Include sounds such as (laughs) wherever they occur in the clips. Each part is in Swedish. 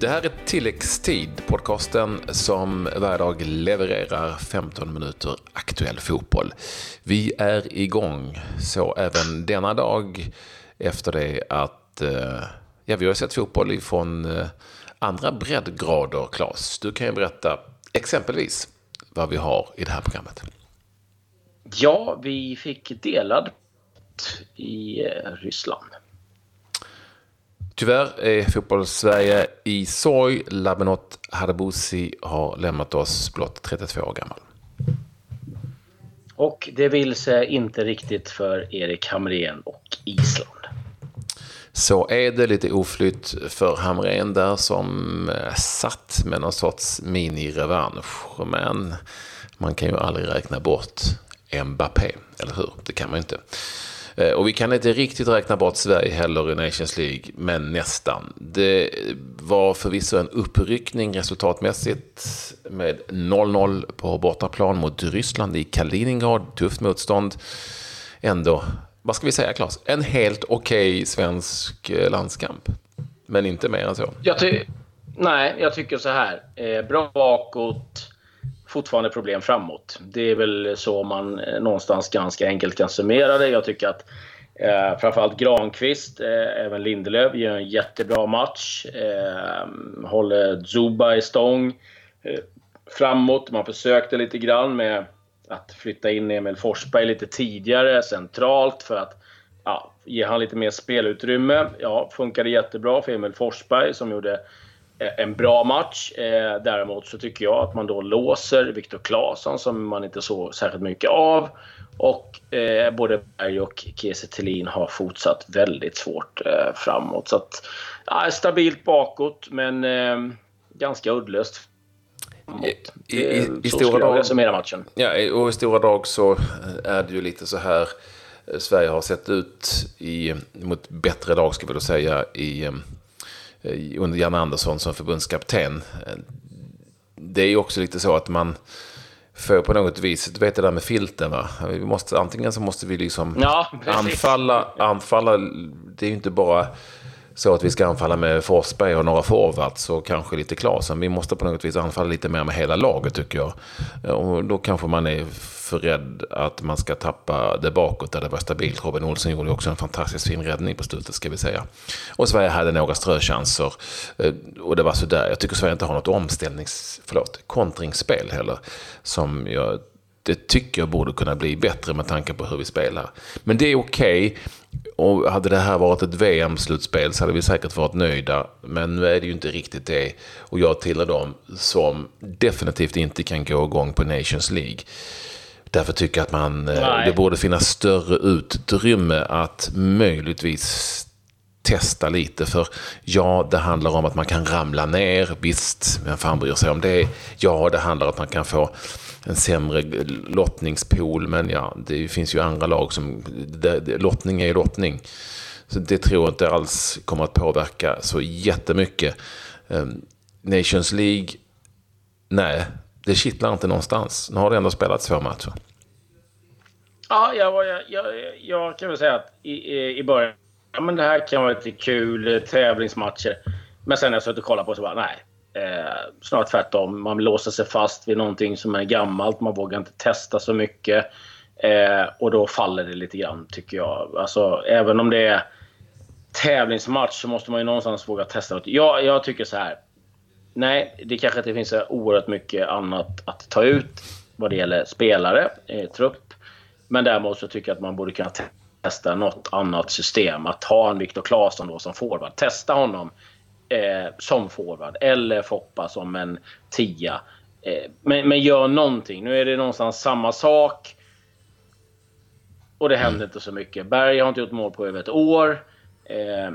Det här är Tilläggstid, podcasten som varje dag levererar 15 minuter aktuell fotboll. Vi är igång, så även denna dag efter det att eh, ja, vi har sett fotboll från eh, andra breddgrader, Claes. Du kan ju berätta exempelvis vad vi har i det här programmet. Ja, vi fick delad i eh, Ryssland. Tyvärr är fotbollssverige i sorg. Labenot Harbusi har lämnat oss blott 32 år gammal. Och det vill sig inte riktigt för Erik Hamrén och Island. Så är det lite oflytt för Hamrén där som eh, satt med någon sorts mini-revansch. Men man kan ju aldrig räkna bort Mbappé, eller hur? Det kan man ju inte. Eh, och vi kan inte riktigt räkna bort Sverige heller i Nations League, men nästan. Det var förvisso en uppryckning resultatmässigt med 0-0 på bortaplan mot Ryssland i Kaliningrad. Tufft motstånd. Ändå, vad ska vi säga Claes? En helt okej okay svensk eh, landskamp. Men inte mer än så. Jag Nej, jag tycker så här. Eh, bra bakåt fortfarande problem framåt. Det är väl så man eh, någonstans ganska enkelt kan summera det. Jag tycker att eh, framförallt Granqvist, eh, även Lindelöf, gör en jättebra match. Eh, håller Zuba i stång eh, framåt. Man försökte lite grann med att flytta in Emil Forsberg lite tidigare centralt för att ja, ge han lite mer spelutrymme. Ja, funkade jättebra för Emil Forsberg som gjorde en bra match. Eh, däremot så tycker jag att man då låser Viktor Claesson som man inte såg särskilt mycket av. Och eh, både Berg och Kiese Thelin har fortsatt väldigt svårt eh, framåt. Så att, ja, stabilt bakåt men eh, ganska uddlöst I, i, i stora drag, matchen. Ja, och i stora drag så är det ju lite så här Sverige har sett ut i, mot bättre lag, ska vi då säga, i Eh, under Jan Andersson som förbundskapten. Eh, det är ju också lite så att man får på något vis, du vet det där med filten va? Vi måste, antingen så måste vi liksom ja, anfalla, anfalla, det är ju inte bara så att vi ska anfalla med Forsberg och några forwards och kanske lite Klasen. Vi måste på något vis anfalla lite mer med hela laget tycker jag. Och då kanske man är för rädd att man ska tappa det bakåt där det var stabilt. Robin Olsen gjorde också en fantastiskt fin räddning på slutet ska vi säga. Och Sverige hade några ströchanser eh, och det var sådär. Jag tycker Sverige inte har något omställnings, förlåt, kontringsspel heller. Som jag det tycker jag borde kunna bli bättre med tanke på hur vi spelar. Men det är okej. Okay. Och hade det här varit ett VM-slutspel så hade vi säkert varit nöjda. Men nu är det ju inte riktigt det. Och jag tillhör dem som definitivt inte kan gå igång på Nations League. Därför tycker jag att man, eh, det borde finnas större utrymme att möjligtvis testa lite. För ja, det handlar om att man kan ramla ner. Visst, vem fan bryr sig om det? Ja, det handlar om att man kan få en sämre lottningspool. Men ja, det finns ju andra lag som... Det, lottning är ju lottning. Så det tror jag inte alls kommer att påverka så jättemycket. Ehm, Nations League, nej, det kittlar inte någonstans. Nu har det ändå spelats två matcher. Ja, jag, jag, jag, jag kan väl säga att i, i början, ja, men det här kan vara lite kul, eh, tävlingsmatcher. Men sen när jag suttit och kollat på så bara, nej. Eh, snarare tvärtom. Man låser sig fast vid någonting som är gammalt. Man vågar inte testa så mycket. Eh, och då faller det lite grann, tycker jag. Alltså, även om det är tävlingsmatch så måste man ju någonstans våga testa. Jag, jag tycker så här. Nej, det kanske inte finns oerhört mycket annat att ta ut vad det gäller spelare, eh, trupp. Men däremot så tycker jag att man borde kunna testa något annat system. Att ha en Viktor Claesson då som forward. Testa honom eh, som forward eller Foppa som en tia. Eh, men, men gör någonting. Nu är det någonstans samma sak. Och det händer mm. inte så mycket. Berg har inte gjort mål på över ett år. Eh,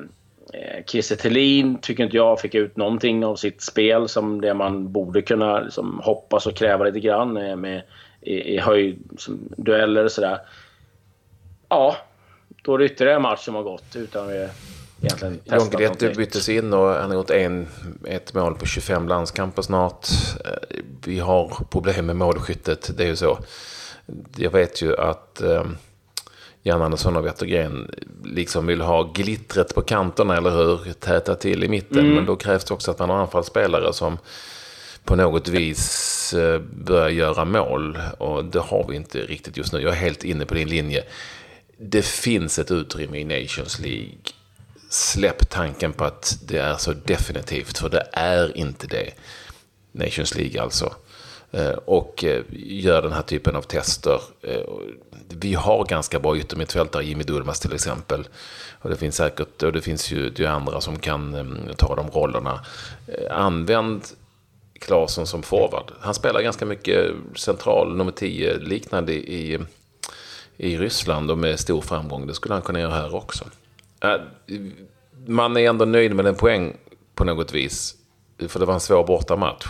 eh, Kiese Thelin tycker inte jag fick ut någonting av sitt spel som det man borde kunna liksom, hoppas och kräva lite grann eh, med, i, i höjd, som, dueller och sådär. Ja, då är det ytterligare en match som har gått utan vi egentligen John Guidetti byttes in och han har gjort en, ett mål på 25 landskamper snart. Eh, vi har problem med målskyttet, det är ju så. Jag vet ju att eh, Jan Andersson och Wettergren liksom vill ha glittret på kanterna, eller hur? Täta till i mitten. Mm. Men då krävs det också att man har anfallsspelare som på något vis eh, börjar göra mål. Och det har vi inte riktigt just nu. Jag är helt inne på din linje. Det finns ett utrymme i Nations League. Släpp tanken på att det är så definitivt, för det är inte det. Nations League alltså. Eh, och eh, gör den här typen av tester. Eh, vi har ganska bra yttermittfältare, Jimmy Durmaz till exempel. Och det finns säkert, och det finns ju det andra som kan ta de rollerna. Använd Klasen som forward. Han spelar ganska mycket central nummer 10 liknande i, i Ryssland och med stor framgång. Det skulle han kunna göra här också. Äh, man är ändå nöjd med en poäng på något vis. För det var en svår bortamatch.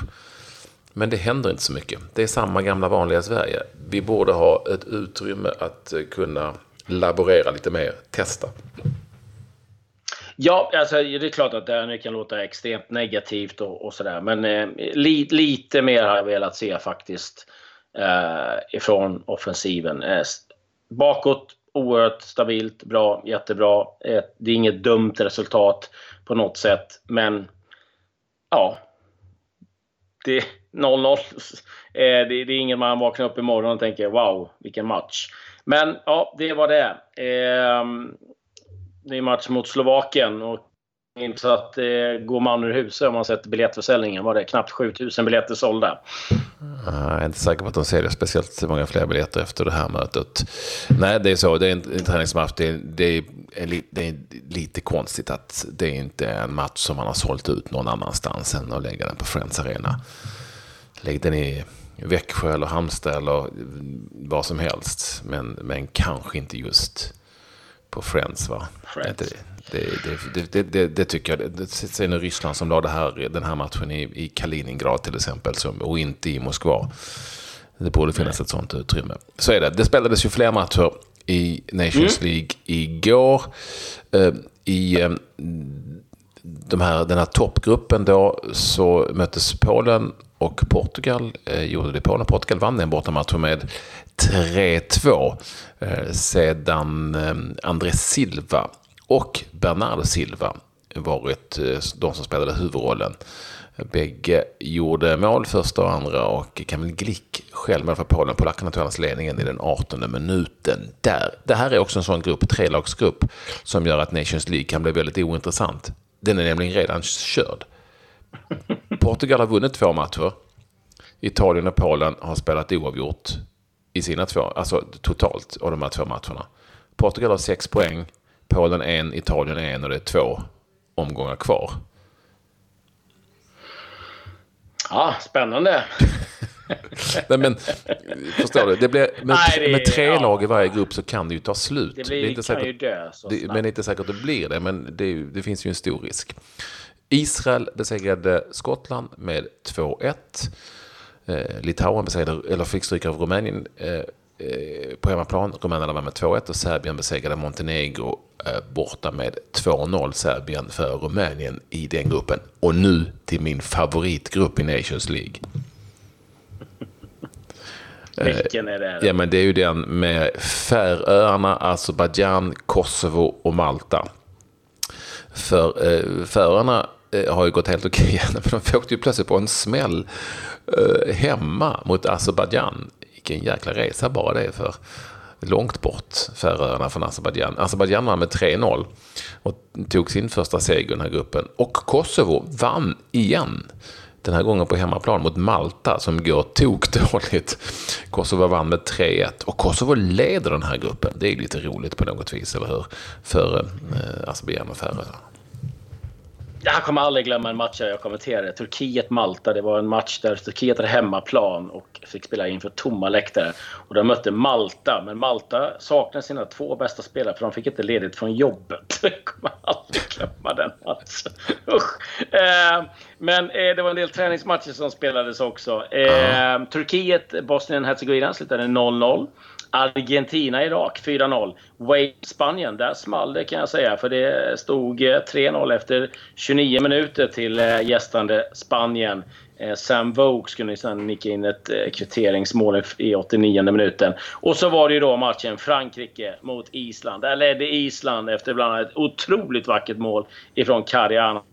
Men det händer inte så mycket. Det är samma gamla vanliga Sverige. Vi borde ha ett utrymme att eh, kunna laborera lite mer, testa. Ja, alltså, det är klart att det här kan låta extremt negativt och, och sådär. Men eh, li, lite mer har jag velat se faktiskt eh, ifrån offensiven. Eh, bakåt, oerhört stabilt, bra, jättebra. Eh, det är inget dumt resultat på något sätt. Men ja, det, 0-0. Eh, det, det, är inget man vaknar upp imorgon och tänker wow, vilken match. Men ja, det var det. Ehm, det är match mot Slovakien och så att det eh, går man ur huset om man sätter biljettförsäljningen. Var det knappt 7000 biljetter sålda? Ah, jag är inte säker på att de säljer speciellt många fler biljetter efter det här mötet. Nej, det är så. Det är en, en träningsmatch. Det är, det, är, det är lite konstigt att det inte är en match som man har sålt ut någon annanstans än att lägga den på Friends Arena. Lägg den i Växjö eller Halmstad eller vad som helst. Men, men kanske inte just på Friends. Va? Friends. Det, det, det, det, tycker jag. Sen är Ryssland som la det här, den här matchen i, i Kaliningrad till exempel som, och inte i Moskva. Det borde finnas ett sånt utrymme. Så är det. Det spelades ju fler matcher i Nations mm. League igår. Uh, I uh, de här, den här toppgruppen då så möttes Polen och Portugal eh, gjorde det. Polen och Portugal vann den bortamatchen med 3-2 eh, sedan eh, André Silva och Bernardo Silva varit eh, de som spelade huvudrollen. Bägge gjorde mål, första och andra, och Kamil Glick själv med för Polen. Polackerna tog hans ledningen i den 18 minuten. Där. Det här är också en sån grupp, trelagsgrupp, som gör att Nations League kan bli väldigt ointressant. Den är nämligen redan körd. Portugal har vunnit två matcher. Italien och Polen har spelat oavgjort i sina två, alltså totalt av de här två matcherna. Portugal har sex poäng, Polen en, Italien en och det är två omgångar kvar. Ja, spännande. Nej, men, förstår du? Det blir, med, Nej, det, med tre ja. lag i varje grupp så kan det ju ta slut. Det, blir, det är inte säkert, dö det, Men det är inte säkert att det blir det. Men det, det finns ju en stor risk. Israel besegrade Skottland med 2-1. Eh, Litauen besegrade, eller fick stryk av Rumänien eh, eh, på hemmaplan. Rumänerna var med 2-1 och Serbien besegrade Montenegro eh, borta med 2-0. Serbien för Rumänien i den gruppen. Och nu till min favoritgrupp i Nations League. Vilken är det? Ja, men det är ju den med Färöarna, Azerbajdzjan, Kosovo och Malta. För eh, Färöarna eh, har ju gått helt okej, (laughs) men de åkte ju plötsligt på en smäll eh, hemma mot Azerbajdzjan. Vilken jäkla resa bara det är för långt bort Färöarna från Azerbajdzjan. Azerbajdzjan vann med 3-0 och tog sin första seger i den här gruppen. Och Kosovo vann igen. Den här gången på hemmaplan mot Malta som går tokdåligt. Kosovo vann med 3-1 och Kosovo leder den här gruppen. Det är lite roligt på något vis, eller hur? För eh, Azerbajdzjan och Färöarna. Jag kommer aldrig glömma en match jag kommenterade. Turkiet-Malta. Det var en match där Turkiet hade hemmaplan och fick spela inför tomma läktare. Och de mötte Malta. Men Malta saknade sina två bästa spelare för de fick inte ledigt från jobbet. (laughs) Jag kommer aldrig glömma den matchen. Usch. Eh, men eh, det var en del träningsmatcher som spelades också. Eh, Turkiet, Bosnien-Hercegovina slutade 0-0. Argentina-Irak 4-0. Wales-Spanien, där small det kan jag säga. För det stod eh, 3-0 efter 29 minuter till eh, gästande Spanien. Eh, Sam Vogue skulle sedan nicka in ett kvitteringsmål i 89 minuten. Och så var det ju då matchen Frankrike mot Island. Där ledde Island efter bland annat ett otroligt vackert mål ifrån Kariana.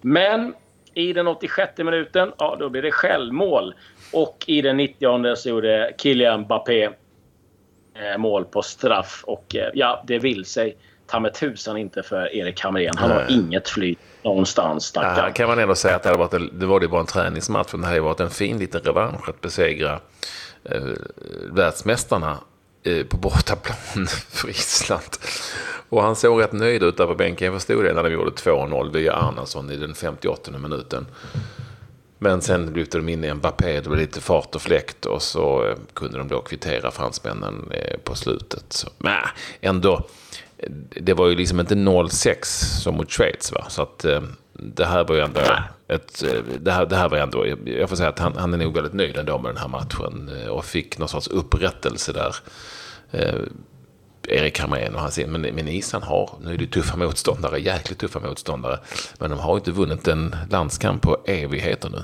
Men i den 86 minuten, ja då blir det självmål. Och i den 90 så gjorde Kylian Mbappé mål på straff. Och eh, ja, det vill sig ta med tusan inte för Erik Hamrén. Han har inget flyt någonstans. Ja, kan man ändå säga att det, hade varit en, det var det bara en träningsmatch. Men det hade varit en fin liten revansch att besegra eh, världsmästarna eh, på bortaplan (laughs) för Island. Och han såg rätt nöjd ut där på bänken. Jag förstod det när de gjorde 2-0 via Arnason i den 58 minuten. Men sen lyfte de in i Mbappé, det blev lite fart och fläkt och så eh, kunde de då kvittera fransmännen eh, på slutet. Så, men ändå, det var ju liksom inte 0-6 som mot Schweiz. Va? Så att eh, det här var ju ändå ett, det här, det här var ändå, jag får säga att han, han är nog väldigt nöjd ändå med den här matchen och fick någon sorts upprättelse där Erik Hamrén och hans men, men Island har, nu är det tuffa motståndare, jäkligt tuffa motståndare, men de har inte vunnit en landskamp på evigheter nu.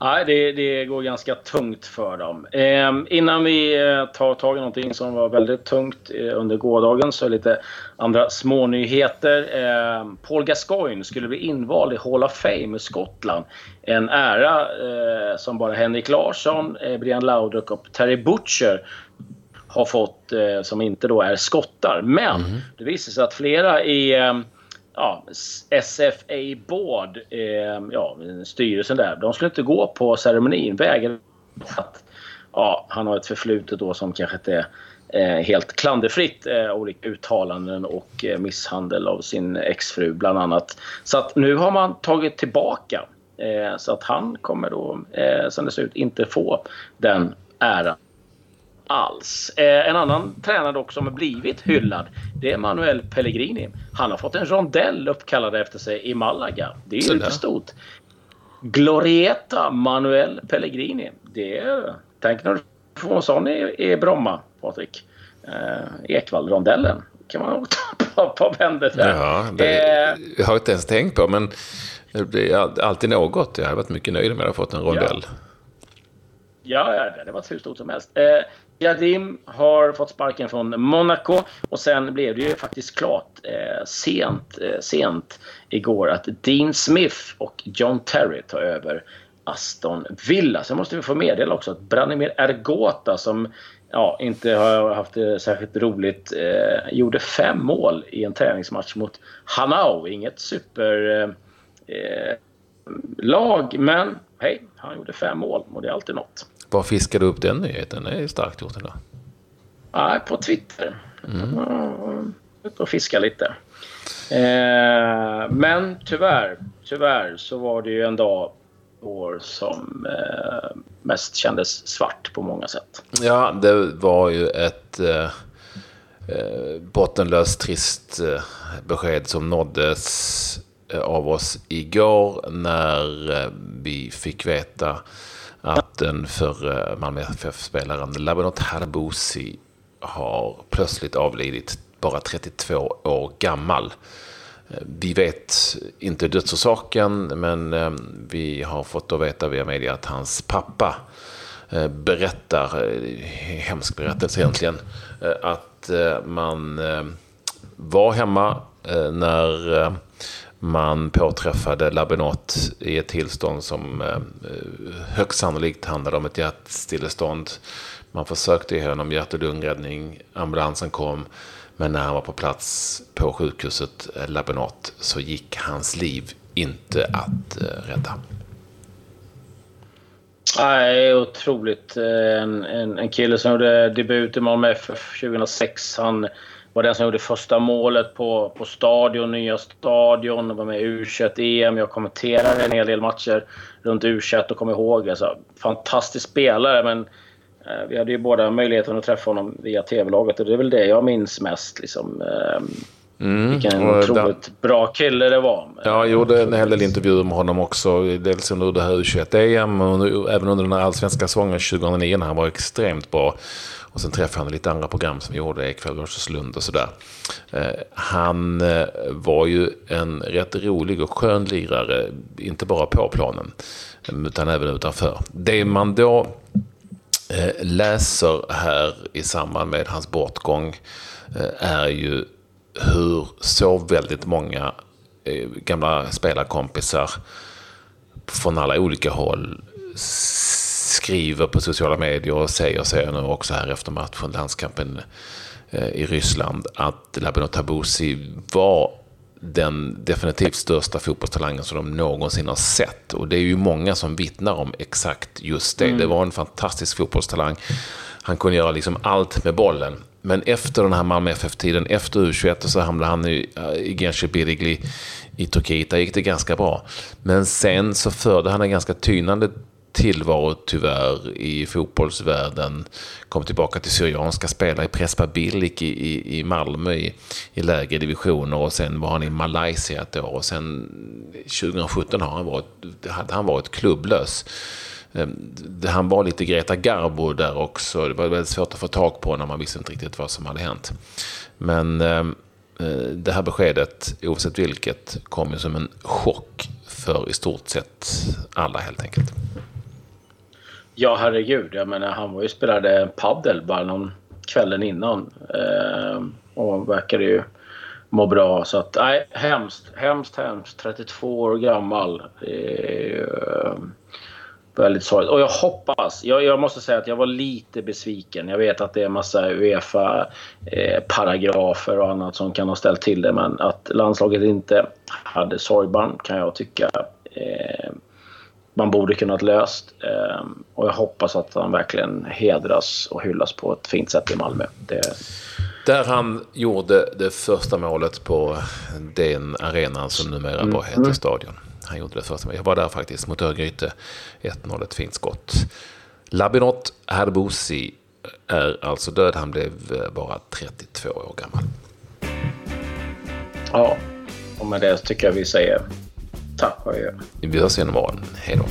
Nej, det, det, går ganska tungt för dem. Eh, innan vi eh, tar tag i någonting som var väldigt tungt eh, under gårdagen så är lite andra smånyheter. Eh, Paul Gascoigne skulle bli invald i Hall of Fame i Skottland. En ära eh, som bara Henrik Larsson, eh, Brian Laudrup och Terry Butcher har fått eh, som inte då är skottar. Men mm. det visar sig att flera i eh, ja, SFA Board, eh, ja, styrelsen där, de skulle inte gå på ceremonin. Vägrade att ja, han har ett förflutet då som kanske inte är eh, helt klanderfritt. Eh, olika uttalanden och eh, misshandel av sin exfru bland annat. Så att nu har man tagit tillbaka. Så att han kommer då, som det ser ut, inte få den äran alls. Eh, en annan tränare dock som har blivit hyllad det är Manuel Pellegrini. Han har fått en rondell uppkallad efter sig i Malaga. Det är ju lite stort. Glorieta Manuel Pellegrini. Det är, tänk när du får en sån i, i Bromma, Patrik. Eh, Ekvall-rondellen kan man (laughs) ta på, bändet där. Ja, det eh, jag har inte ens tänkt på, men det blir alltid något. Jag har varit mycket nöjd med att ha fått en rondell. Ja. Ja, det var hur stort som helst. Eh, Jadim har fått sparken från Monaco och sen blev det ju faktiskt klart eh, sent, eh, sent igår att Dean Smith och John Terry tar över Aston Villa. Sen måste vi få meddela också att Branimir Ergota som ja, inte har haft det särskilt roligt eh, gjorde fem mål i en träningsmatch mot Hanau. Inget superlag, eh, eh men hej, han gjorde fem mål och det är alltid något. Var fiskade du upp den nyheten? Det är starkt gjort ändå. Ja, på Twitter. Mm. Ute och fiska lite. Eh, men tyvärr, tyvärr så var det ju en dag år som eh, mest kändes svart på många sätt. Ja, det var ju ett eh, eh bottenlöst trist eh, besked som nåddes eh, av oss igår när vi fick veta att den för Malmö FF-spelaren Labinot Harbusi har plötsligt avlidit, bara 32 år gammal. Eh, vi vet inte dödsorsaken, men eh, vi har fått att veta via media att hans pappa eh, berättar, hemsk berättelse egentligen, att man var hemma när man påträffade Labinot i ett tillstånd som eh, högst sannolikt handlade om ett hjärtstillestånd. Man försökte ge honom hjärt och lungräddning. Ambulansen kom. Men när han var på plats på sjukhuset eh, Labinot så gick hans liv inte att eh, rädda. Nej, otroligt. En, en, en kille som gjorde debut i Malmö FF 2006. Han var den som gjorde första målet på, på stadion, nya stadion. Var med i U21-EM. Jag kommenterade en hel del matcher runt U21 och kommer ihåg. Alltså, fantastisk spelare, men eh, vi hade ju båda möjligheten att träffa honom via TV-laget och det är väl det jag minns mest. Liksom, eh, Mm. Vilken otroligt där... bra kille det var. Ja, jag gjorde en hel del intervjuer med honom också. Dels under det här U21-EM och även under den här allsvenska säsongen 2009 när han var extremt bra. Och sen träffade han lite andra program som vi gjorde, Ekwall vs Lund och sådär. Eh, han eh, var ju en rätt rolig och skön lirare, inte bara på planen, utan även utanför. Det man då eh, läser här i samband med hans bortgång är ju hur så väldigt många gamla spelarkompisar från alla olika håll skriver på sociala medier och säger, säger nu också här efter matchen, landskampen eh, i Ryssland, att Labinot Tabusi var den definitivt största fotbollstalangen som de någonsin har sett. Och det är ju många som vittnar om exakt just det. Mm. Det var en fantastisk fotbollstalang. Han kunde göra liksom allt med bollen. Men efter den här Malmö FF-tiden, efter U21, så hamnade han i, i Gençe Birigli i Turkiet. Där gick det ganska bra. Men sen så förde han en ganska tynande tillvaro tyvärr i fotbollsvärlden. Kom tillbaka till Syrianska, spelade i Prespa Billik i, i, i Malmö i, i lägre divisioner och sen var han i Malaysia ett år och sen 2017 har han varit, hade han varit klubblös. Ehm, han var lite Greta Garbo där också. Det var väldigt svårt att få tag på när man visste inte riktigt vad som hade hänt. Men ehm, eh, det här beskedet, oavsett vilket, kom ju som en chock för i stort sett alla helt enkelt. Ja, herregud. Jag menar, han var ju spelade paddel bara någon kvällen innan. Eh, och verkade ju må bra. Så att, nej, hemskt, hemskt, hemskt. 32 år gammal. Eh, väldigt sorgligt. Och jag hoppas, jag, jag, måste säga att jag var lite besviken. Jag vet att det är massa Uefa-paragrafer eh, och annat som kan ha ställt till det. Men att landslaget inte hade sorgband kan jag tycka eh, man borde kunnat löst. Ehm, och jag hoppas att han verkligen hedras och hyllas på ett fint sätt i Malmö. Det... Där han gjorde det första målet på den arenan som numera mm. bara heter mm. Stadion. Han gjorde det första målet. Jag var där faktiskt mot Örgryte. 1-0, ett fint skott. Labinot Herbosi är alltså död. Han blev bara 32 år gammal. Ja, och med det tycker jag vi säger Tack och jag... Vi hörs igen imorgon. Hej då.